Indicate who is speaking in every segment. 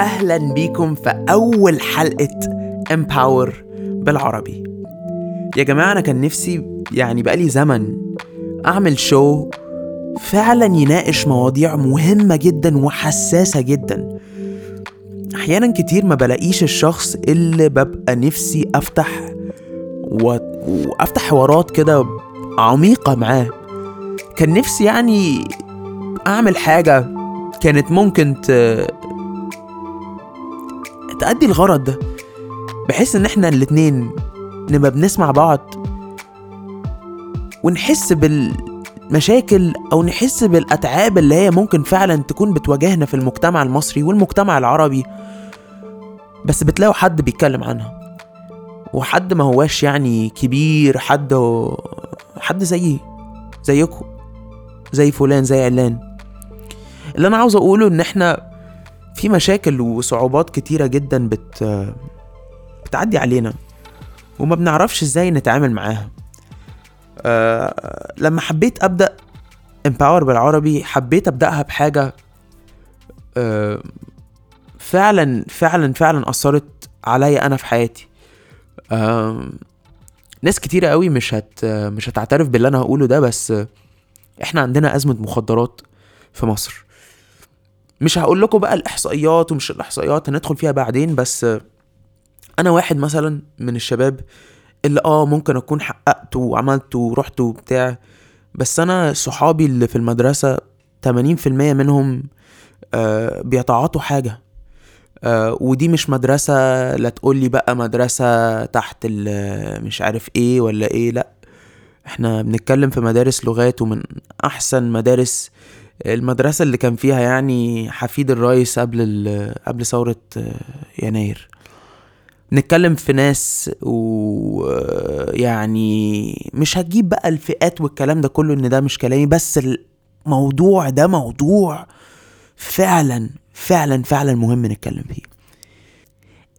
Speaker 1: واهلا بيكم في أول حلقة امباور بالعربي. يا جماعة أنا كان نفسي يعني بقالي زمن أعمل شو فعلا يناقش مواضيع مهمة جدا وحساسة جدا. أحيانا كتير ما بلاقيش الشخص اللي ببقى نفسي أفتح و... وأفتح حوارات كده عميقة معاه. كان نفسي يعني أعمل حاجة كانت ممكن ت... تأدي الغرض. ده بحيث إن إحنا الاتنين نبقى بنسمع بعض ونحس بالمشاكل أو نحس بالأتعاب اللي هي ممكن فعلا تكون بتواجهنا في المجتمع المصري والمجتمع العربي. بس بتلاقوا حد بيتكلم عنها. وحد ما هواش يعني كبير حد حد زيي زيكم زي فلان زي علان. اللي أنا عاوز أقوله إن إحنا في مشاكل وصعوبات كتيرة جدا بت بتعدي علينا وما بنعرفش إزاي نتعامل معاها. أه لما حبيت أبدأ امباور بالعربي حبيت أبدأها بحاجة أه فعلا فعلا فعلا أثرت عليا أنا في حياتي. أه ناس كتيرة قوي مش هت مش هتعترف باللي أنا هقوله ده بس إحنا عندنا أزمة مخدرات في مصر. مش هقول لكم بقى الإحصائيات ومش الإحصائيات هندخل فيها بعدين بس أنا واحد مثلا من الشباب اللي آه ممكن أكون حققت وعملت ورحت وبتاع بس أنا صحابي اللي في المدرسة 80% منهم آه بيتعاطوا حاجة آه ودي مش مدرسة لا تقولي بقى مدرسة تحت مش عارف إيه ولا إيه لأ إحنا بنتكلم في مدارس لغات ومن أحسن مدارس المدرسة اللي كان فيها يعني حفيد الرئيس قبل قبل ثورة يناير. نتكلم في ناس ويعني مش هتجيب بقى الفئات والكلام ده كله إن ده مش كلامي بس الموضوع ده موضوع فعلا فعلا فعلا مهم نتكلم فيه.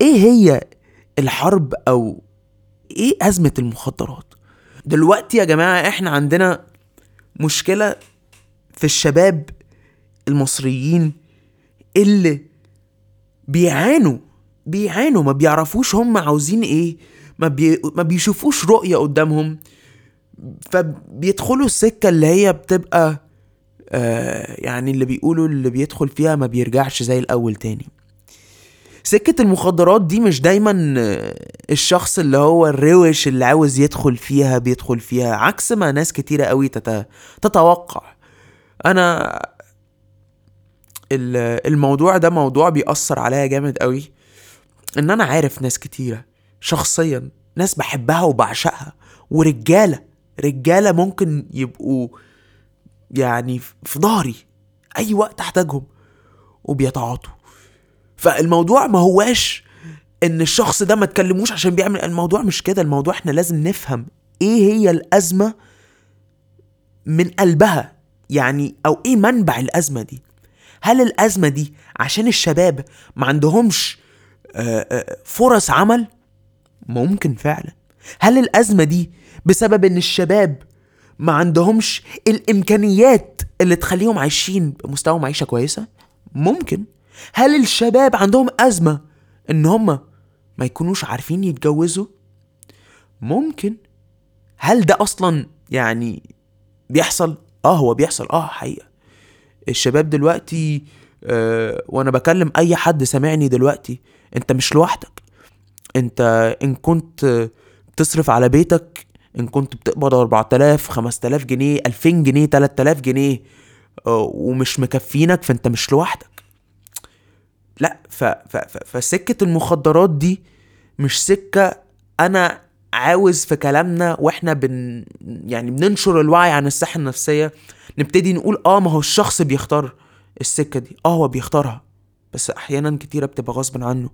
Speaker 1: إيه هي الحرب أو إيه أزمة المخدرات؟ دلوقتي يا جماعة إحنا عندنا مشكلة في الشباب المصريين اللي بيعانوا بيعانوا ما بيعرفوش هم عاوزين إيه ما, بي... ما بيشوفوش رؤية قدامهم فبيدخلوا السكة اللي هي بتبقى آه يعني اللي بيقولوا اللي بيدخل فيها ما بيرجعش زي الأول تاني. سكة المخدرات دي مش دايما الشخص اللي هو الروش اللي عاوز يدخل فيها بيدخل فيها عكس ما ناس كتيرة قوي تت... تتوقع. أنا الموضوع ده موضوع بيأثر عليا جامد قوي إن أنا عارف ناس كتيرة شخصيا ناس بحبها وبعشقها ورجالة رجالة ممكن يبقوا يعني في ظهري أي وقت أحتاجهم وبيتعاطوا. فالموضوع ما هواش إن الشخص ده ما تكلموش عشان بيعمل الموضوع مش كده الموضوع إحنا لازم نفهم إيه هي الأزمة من قلبها. يعني أو إيه منبع الأزمة دي؟ هل الأزمة دي عشان الشباب ما عندهمش فرص عمل؟ ممكن فعلا. هل الأزمة دي بسبب إن الشباب ما عندهمش الإمكانيات اللي تخليهم عايشين بمستوى معيشة كويسة؟ ممكن. هل الشباب عندهم أزمة إن هم ما يكونوش عارفين يتجوزوا؟ ممكن. هل ده أصلا يعني بيحصل؟ آه هو بيحصل. آه حقيقة. الشباب دلوقتي آه وأنا بكلم أي حد سامعني دلوقتي أنت مش لوحدك. أنت إن كنت بتصرف على بيتك إن كنت بتقبض 4000 5000 جنيه 2000 جنيه 3000 جنيه آه ومش مكفينك فأنت مش لوحدك. لا ف ف ف فسكة المخدرات دي مش سكة أنا عاوز في كلامنا وإحنا بن يعني بننشر الوعي عن الصحة النفسية نبتدي نقول آه ما هو الشخص بيختار السكة دي. آه هو بيختارها. بس أحيانا كتيرة بتبقى غصب عنه.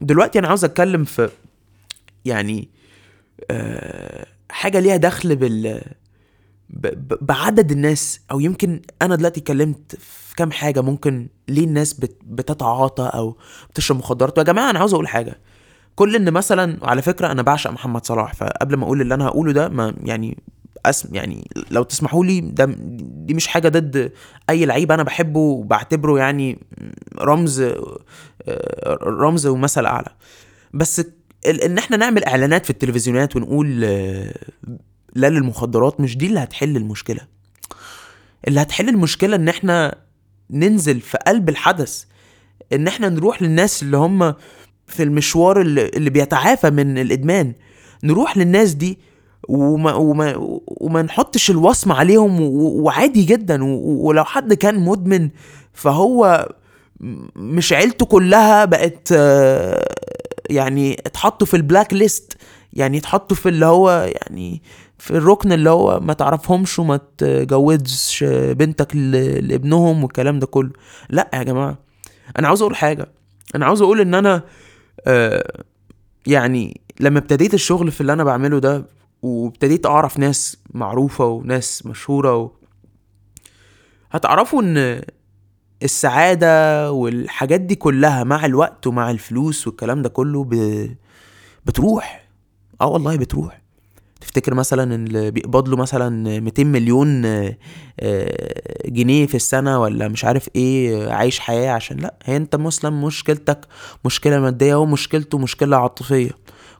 Speaker 1: دلوقتي أنا عاوز أتكلم في يعني أه حاجة ليها دخل بال بعدد الناس. أو يمكن أنا دلوقتي اتكلمت في كام حاجة ممكن ليه الناس بت بتتعاطى أو بتشرب مخدرات. يا جماعة أنا عاوز أقول حاجة. كل إن مثلا على فكرة أنا بعشق محمد صلاح فقبل ما أقول اللي أنا هقوله ده ما يعني أسم يعني لو تسمحوا لي ده دي مش حاجة ضد أي لعيب أنا بحبه وبعتبره يعني رمز آه، رمز ومثل أعلى. بس إن إحنا نعمل إعلانات في التلفزيونات ونقول آه، لا للمخدرات مش دي اللي هتحل المشكلة. اللي هتحل المشكلة إن إحنا ننزل في قلب الحدث إن إحنا نروح للناس اللي هم في المشوار اللي, اللي بيتعافى من الإدمان. نروح للناس دي وما وما وما نحطش الوصمة عليهم وعادي جدا. ولو حد كان مدمن فهو مش عيلته كلها بقت يعني اتحطوا في البلاك ليست يعني اتحطوا في اللي هو يعني في الركن اللي هو ما تعرفهمش وما تجوزش بنتك لابنهم والكلام ده كله. لا يا جماعة أنا عاوز أقول حاجة. أنا عاوز أقول إن أنا آه يعني لما ابتديت الشغل في اللي أنا بعمله ده وابتديت أعرف ناس معروفة وناس مشهورة و... هتعرفوا إن السعادة والحاجات دي كلها مع الوقت ومع الفلوس والكلام ده كله ب... بتروح. آه والله بتروح. تفتكر مثلا اللي بيقبض له مثلا 200 مليون آه، آه، جنيه في السنة ولا مش عارف إيه عايش حياة عشان لأ هي أنت مسلم مشكلتك مشكلة مادية ومشكلته مشكلة عاطفية.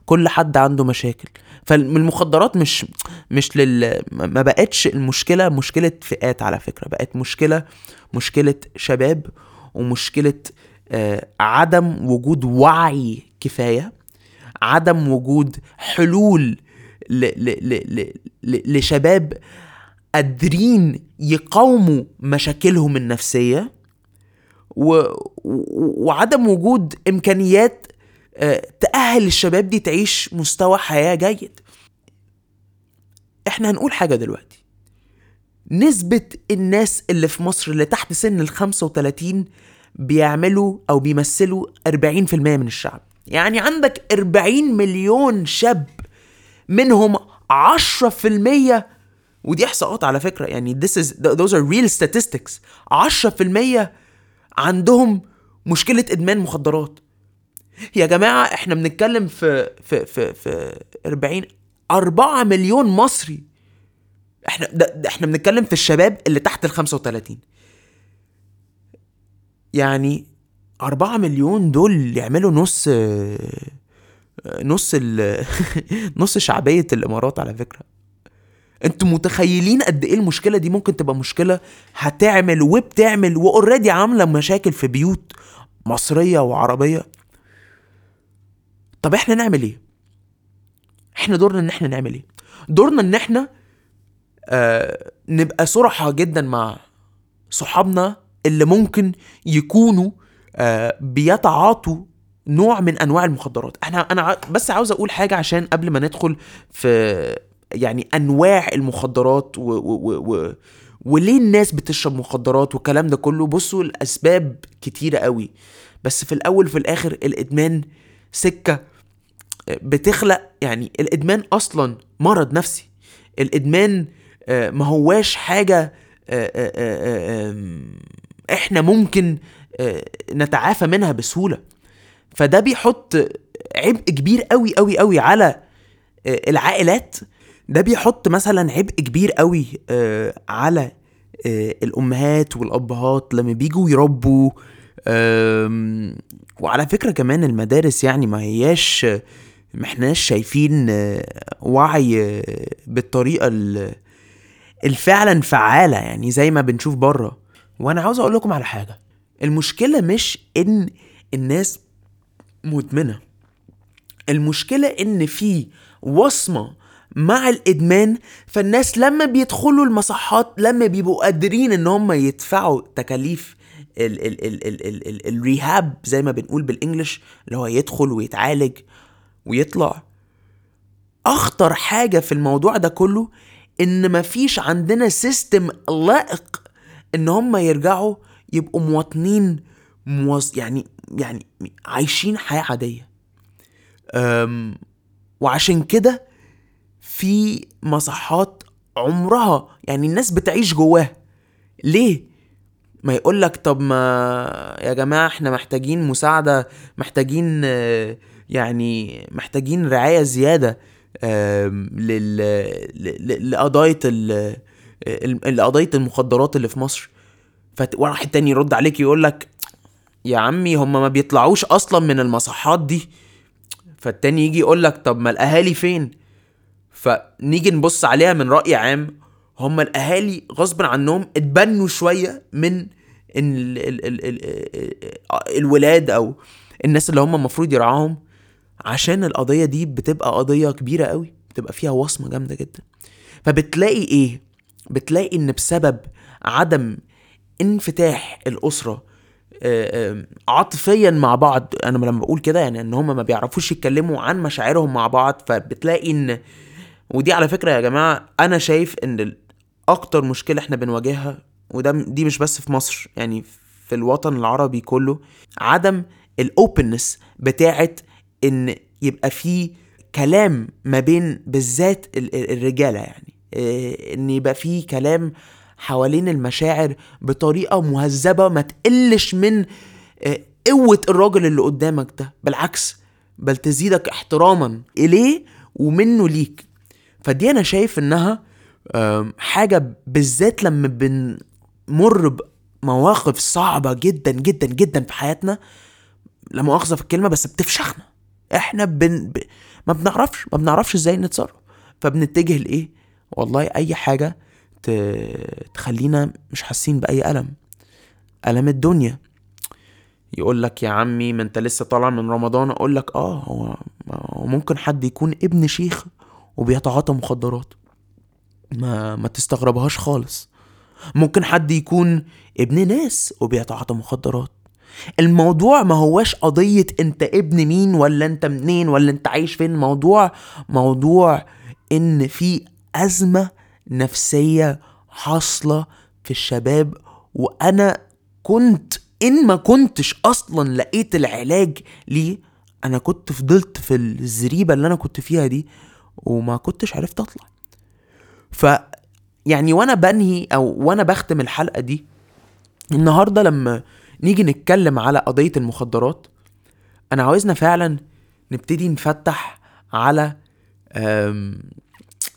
Speaker 1: كل حد عنده مشاكل. فالمخدرات مش مش لل ما بقتش المشكلة مشكلة فئات على فكرة بقت مشكلة مشكلة شباب ومشكلة آه، عدم وجود وعي كفاية عدم وجود حلول ل ل ل ل لشباب قادرين يقاوموا مشاكلهم النفسية و... وعدم وجود إمكانيات آه، تأهل الشباب دي تعيش مستوى حياة جيد. إحنا هنقول حاجة دلوقتي. نسبة الناس اللي في مصر اللي تحت سن ال 35 بيعملوا أو بيمثلوا 40% من الشعب. يعني عندك 40 مليون شاب منهم 10% ودي احصاءات على فكرة يعني this is those are real statistics. 10% عندهم مشكلة إدمان مخدرات. يا جماعة إحنا بنتكلم في في في في 40 4 مليون مصري. إحنا ده إحنا بنتكلم في الشباب اللي تحت ال 35 يعني 4 مليون دول يعملوا نص نص ال نص شعبية الإمارات على فكرة. أنتوا متخيلين قد إيه المشكلة دي ممكن تبقى مشكلة؟ هتعمل وبتعمل واوريدي عاملة مشاكل في بيوت مصرية وعربية. طب إحنا نعمل إيه؟ إحنا دورنا إن إحنا نعمل إيه؟ دورنا إن إحنا آه نبقى صرحة جدا مع صحابنا اللي ممكن يكونوا آه بيتعاطوا نوع من أنواع المخدرات. إحنا أنا بس عاوز أقول حاجة عشان قبل ما ندخل في يعني أنواع المخدرات و, و, و, و وليه الناس بتشرب مخدرات والكلام ده كله. بصوا الأسباب كتيرة قوي. بس في الأول وفي الآخر الإدمان سكة بتخلق يعني الإدمان أصلا مرض نفسي. الإدمان آه، ما هواش حاجة آه، آه، آه، إحنا ممكن آه، نتعافى منها بسهولة. فده بيحط عبء كبير قوي قوي قوي على آه، العائلات. ده بيحط مثلا عبء كبير قوي آه، على آه، الأمهات والأبهات لما بيجوا يربوا. وعلى فكرة كمان المدارس يعني ما هياش ما احناش شايفين وعي بالطريقة ال- الفعلا فعالة يعني زي ما بنشوف بره. وأنا عاوز أقول لكم على حاجة. المشكلة مش إن الناس مدمنة. المشكلة إن في وصمة مع الإدمان فالناس لما بيدخلوا المصحات لما بيبقوا قادرين إن هم يدفعوا تكاليف ال ال ال ال ال ال الريهاب زي ما بنقول بالإنجلش اللي هو يدخل ويتعالج ويطلع. أخطر حاجة في الموضوع ده كله إن مفيش عندنا سيستم لائق إن هم يرجعوا يبقوا مواطنين موز يعني يعني عايشين حياة عادية. أم وعشان كده في مصحات عمرها يعني الناس بتعيش جواها. ليه؟ ما يقول لك طب ما يا جماعة إحنا محتاجين مساعدة محتاجين يعني محتاجين رعاية زيادة آم، لل ل- لقضايا ال- ال- لقضايا المخدرات اللي في مصر. فواحد تاني يرد عليك يقول لك يا عمي هم ما بيطلعوش أصلا من المصحات دي. فالتاني يجي يقول لك طب ما الأهالي فين؟ فنيجي نبص عليها من رأي عام. هم الأهالي غصب عنهم اتبنوا شوية من ال ال ال ال الولاد أو الناس اللي هم المفروض يرعاهم عشان القضية دي بتبقى قضية كبيرة قوي بتبقى فيها وصمة جامدة جدا. فبتلاقي إيه؟ بتلاقي إن بسبب عدم انفتاح الأسرة آه، عاطفيا مع بعض. أنا لما بقول كده يعني إن هم ما بيعرفوش يتكلموا عن مشاعرهم مع بعض فبتلاقي إن ودي على فكرة يا جماعة أنا شايف إن أكتر مشكلة إحنا بنواجهها وده دي مش بس في مصر يعني في الوطن العربي كله عدم الاوبنس بتاعت إن يبقى في كلام ما بين بالذات ال- ال- الرجالة يعني. إيه، إن يبقى في كلام حوالين المشاعر بطريقة مهذبة ما تقلش من آه، قوة الراجل اللي قدامك ده. بالعكس بل تزيدك احتراما إليه ومنه ليك. فدي أنا شايف إنها آم، حاجة بالذات لما بنمر بمواقف صعبة جدا جدا جدا في حياتنا. لا مؤاخذة في الكلمة بس بتفشخنا. إحنا بن... ب... ما بنعرفش ما بنعرفش إزاي نتصرف. فبنتجه لإيه؟ والله أي حاجة ت... تخلينا مش حاسين بأي ألم. ألم الدنيا. يقول لك يا عمي ما انت لسه طالع من رمضان. أقول لك آه هو ممكن حد يكون ابن شيخ وبيتعاطى مخدرات. ما ما تستغربهاش خالص. ممكن حد يكون ابن ناس وبيتعاطى مخدرات. الموضوع ما هواش قضية انت ابن مين ولا انت منين ولا انت عايش فين. الموضوع موضوع إن في أزمة نفسية حاصلة في الشباب وأنا كنت إن ما كنتش أصلا لقيت العلاج ليه أنا كنت فضلت في الزريبة اللي أنا كنت فيها دي وما كنتش عرفت أطلع. ف يعني وأنا بنهي أو وأنا بختم الحلقة دي النهارده لما نيجي نتكلم على قضية المخدرات أنا عاوزنا فعلا نبتدي نفتح على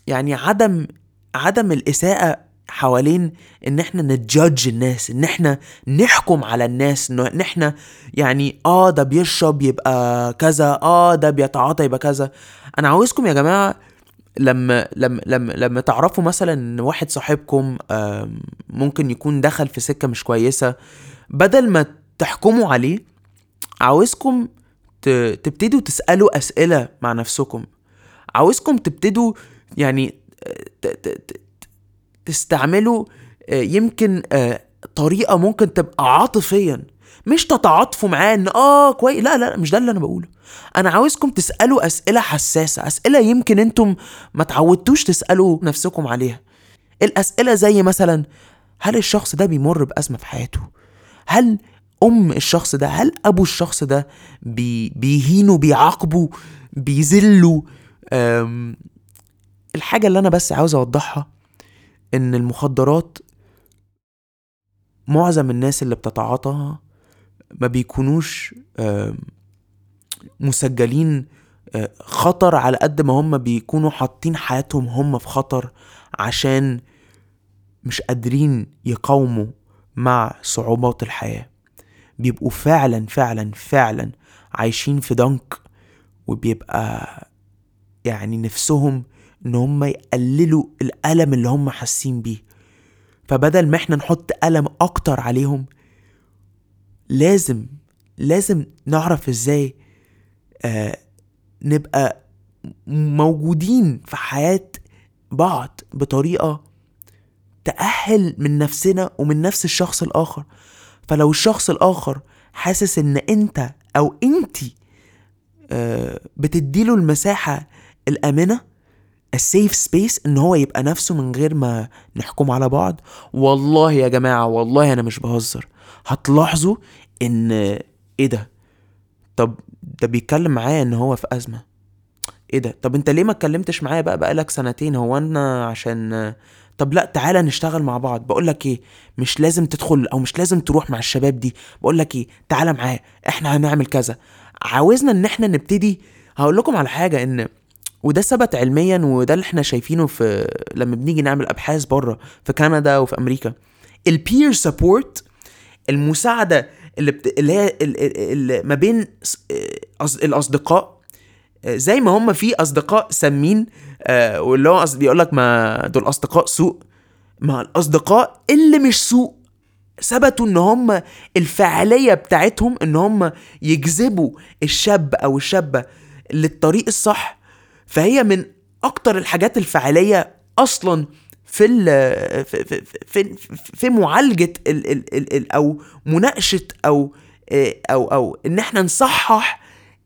Speaker 1: يعني عدم عدم الإساءة حوالين إن إحنا نتجادج الناس إن إحنا نحكم على الناس إن إحنا يعني آه ده بيشرب يبقى كذا آه ده بيتعاطى يبقى كذا. أنا عاوزكم يا جماعة لما لما لما لما تعرفوا مثلا إن واحد صاحبكم ممكن يكون دخل في سكة مش كويسة بدل ما تحكموا عليه عاوزكم تبتدوا تسألوا أسئلة مع نفسكم. عاوزكم تبتدوا يعني ت- ت- ت- تستعملوا آه، يمكن آه، طريقة ممكن تبقى عاطفيا. مش تتعاطفوا معاه إن آه كويس لا لا مش ده اللي أنا بقوله. أنا عاوزكم تسألوا أسئلة حساسة أسئلة يمكن أنتم ما تعودتوش تسألوا نفسكم عليها. الأسئلة زي مثلا هل الشخص ده بيمر بأزمة في حياته؟ هل أم الشخص ده هل أبو الشخص ده بي بيهينه بيعاقبه بيذله الحاجة اللي أنا بس عاوز أوضحها إن المخدرات معظم الناس اللي بتتعاطاها ما بيكونوش مسجلين آه، خطر على قد ما هم بيكونوا حاطين حياتهم هم في خطر عشان مش قادرين يقاوموا مع صعوبات الحياة. بيبقوا فعلا فعلا فعلا عايشين في ضنك وبيبقى يعني نفسهم إن هم يقللوا الألم اللي هم حاسين بيه. فبدل ما إحنا نحط ألم أكتر عليهم لازم لازم نعرف إزاي آه نبقى موجودين في حياة بعض بطريقة تأهل من نفسنا ومن نفس الشخص الآخر. فلو الشخص الآخر حاسس إن أنت أو أنتي آه بتديله المساحة الآمنة السيف سبيس إن هو يبقى نفسه من غير ما نحكم على بعض. والله يا جماعة والله أنا مش بهزر. هتلاحظوا إن إيه ده؟ طب ده بيتكلم معايا إن هو في أزمة. إيه ده؟ طب أنت ليه ما اتكلمتش معايا بقى؟ بقالك سنتين. هو أنا عشان طب لأ تعالى نشتغل مع بعض. بقول لك إيه؟ مش لازم تدخل أو مش لازم تروح مع الشباب دي. بقول لك إيه؟ تعالى معايا. إحنا هنعمل كذا. عاوزنا إن إحنا نبتدي. هقول لكم على حاجة إن وده ثبت علميا وده اللي إحنا شايفينه في لما بنيجي نعمل أبحاث بره في كندا وفي أمريكا. البير سبورت المساعدة اللي, بت... اللي هي اللي ما بين الأصدقاء. زي ما هم في أصدقاء سامين آه واللي هو بيقول لك ما دول أصدقاء سوء. مع الأصدقاء اللي مش سوء ثبتوا إن هم الفعالية بتاعتهم إن هم يجذبوا الشاب أو الشابة للطريق الصح فهي من أكتر الحاجات الفعاليه أصلا في في في, في, معالجة ال ال ال ال أو مناقشة أو أو أو إن إحنا نصحح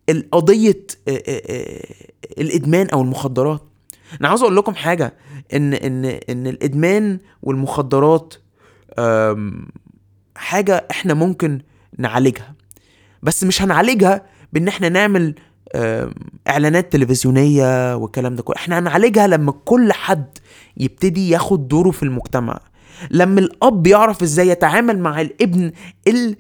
Speaker 1: القضية الإدمان أو المخدرات. أنا عاوز أقول لكم حاجة إن إن إن الإدمان والمخدرات حاجة إحنا ممكن نعالجها. بس مش هنعالجها بإن إحنا نعمل إعلانات تلفزيونية والكلام ده كله. إحنا هنعالجها لما كل حد يبتدي ياخد دوره في المجتمع. لما الأب يعرف إزاي يتعامل مع الابن اللي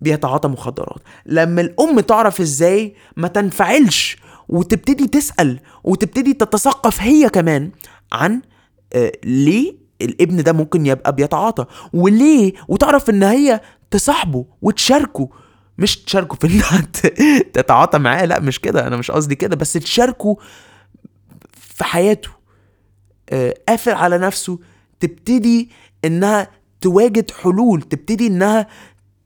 Speaker 1: بيتعاطى مخدرات. لما الأم تعرف إزاي ما تنفعلش وتبتدي تسأل وتبتدي تتثقف هي كمان عن آه ليه الابن ده ممكن يبقى بيتعاطى. وليه؟ وتعرف إن هي تصاحبه وتشاركه. مش تشاركه في انها تتعاطى معاه. لا مش كده. أنا مش قصدي كده. بس تشاركه في حياته. آه قافل على نفسه. تبتدي إنها تواجد حلول. تبتدي إنها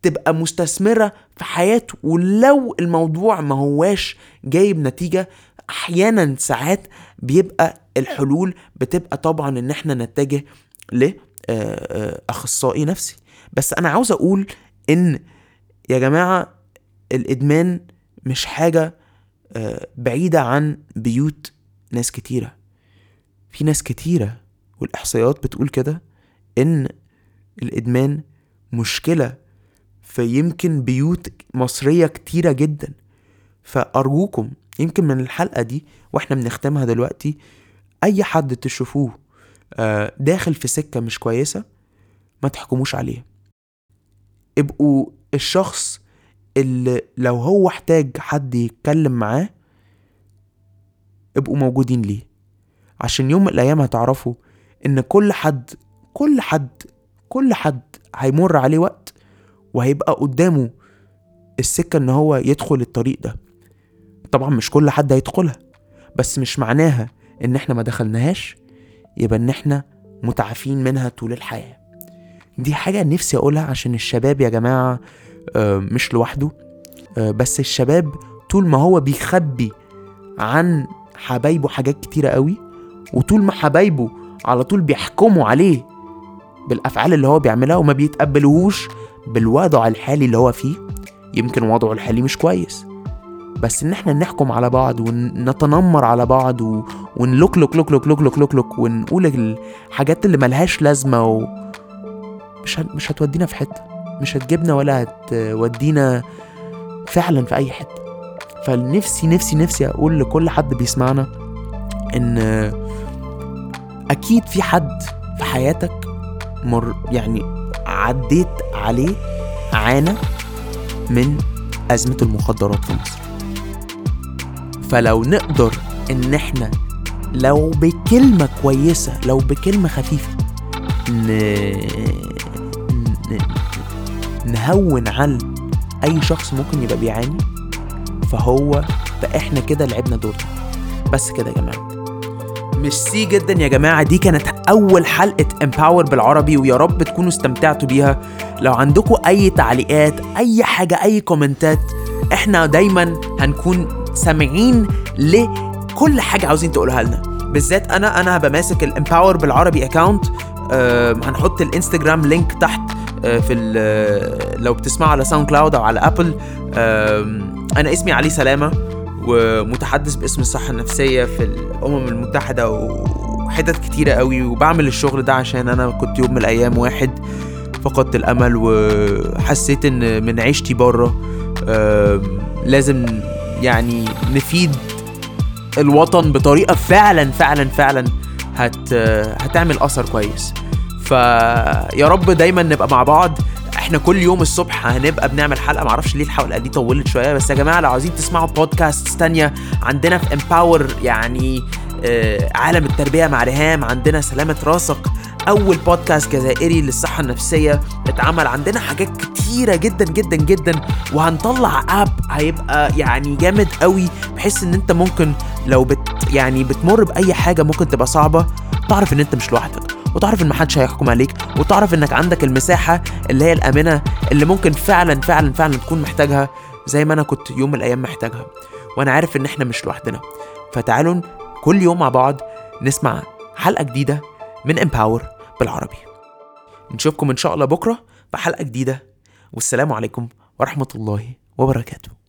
Speaker 1: تبقى مستثمرة في حياته. ولو الموضوع ما هواش جايب نتيجة أحيانا ساعات بيبقى الحلول بتبقى طبعا إن إحنا نتجه لاخصائي نفسي. بس أنا عاوز أقول إن يا جماعة الإدمان مش حاجة بعيدة عن بيوت ناس كتيرة. في ناس كتيرة والإحصائيات بتقول كده إن الإدمان مشكلة في يمكن بيوت مصرية كتيرة جدا. فأرجوكم يمكن من الحلقة دي وإحنا بنختمها دلوقتي أي حد تشوفوه داخل في سكة مش كويسة ما تحكموش عليه. ابقوا الشخص اللي لو هو احتاج حد يتكلم معاه ابقوا موجودين ليه. عشان يوم من الأيام هتعرفوا إن كل حد كل حد كل حد هيمر عليه وقت وهيبقى قدامه السكة إن هو يدخل الطريق ده. طبعا مش كل حد هيدخلها بس مش معناها إن إحنا ما دخلناهاش يبقى إن إحنا متعافين منها طول الحياة. دي حاجة نفسي أقولها عشان الشباب يا جماعة آه، مش لوحده. آه، بس الشباب طول ما هو بيخبي عن حبايبه حاجات كتيرة قوي وطول ما حبايبه على طول بيحكموا عليه بالأفعال اللي هو بيعملها وما بيتقبلوهوش بالوضع الحالي اللي هو فيه يمكن وضعه الحالي مش كويس. بس إن إحنا نحكم على بعض ونتنمر على بعض ونلوك لوك لوك لوك لوك لوك لوك ونقول الحاجات اللي ملهاش لازمة و... مش. مش هتودينا في حتة مش هتجيبنا ولا هتودينا فعلا في أي حتة فنفسي نفسي نفسي أقول لكل حد بيسمعنا إن أكيد في حد في حياتك مر يعني عديت عليه عانى من أزمة المخدرات في مصر فلو نقدر إن إحنا لو بكلمة كويسة لو بكلمة خفيفة ن... نهون على أي شخص ممكن يبقى بيعاني فهو فإحنا كده لعبنا دورنا بس كده يا جماعة. ميرسي جدا يا جماعة دي كانت أول حلقة Empower بالعربي ويا رب تكونوا استمتعتوا بيها. لو عندكم أي تعليقات أي حاجة أي كومنتات إحنا دايما هنكون سامعين لكل حاجة عاوزين تقولها لنا. بالذات أنا أنا هبقى ماسك ال Empower بالعربي account أه هنحط ال Instagram link تحت في لو بتسمعوا على SoundCloud أو على Apple أه أنا اسمي علي سلامة ومتحدث باسم الصحة النفسية في الأمم المتحدة وحتت كتيرة قوي وبعمل الشغل ده عشان أنا كنت يوم من الأيام واحد فقدت الأمل وحسيت إن من عيشتي بره لازم يعني نفيد الوطن بطريقة فعلا فعلا فعلا هت هتعمل أثر كويس. فيا رب دايما نبقى مع بعض. إحنا كل يوم الصبح هنبقى بنعمل حلقة معرفش ليه الحلقة دي طولت شوية بس يا جماعة لو عايزين تسمعوا بودكاست تانية عندنا في Empower يعني آه عالم التربية مع ريهام عندنا سلامة راسك. أول بودكاست جزائري للصحة النفسية اتعمل. عندنا حاجات كتيرة جدا جدا جدا وهنطلع app هيبقى يعني جامد قوي بحيث إن أنت ممكن لو بت يعني بتمر بأي حاجة ممكن تبقى صعبة تعرف إن أنت مش لوحدك. وتعرف إن محدش هيحكم عليك وتعرف إنك عندك المساحة اللي هي الأمنة اللي ممكن فعلا فعلا فعلا تكون محتاجها زي ما أنا كنت يوم من الأيام محتاجها. وأنا عارف إن إحنا مش لوحدنا. فتعالوا كل يوم مع بعض نسمع حلقة جديدة من امباور بالعربي. نشوفكم إن شاء الله بكرة في حلقه جديدة. والسلام عليكم ورحمة الله وبركاته.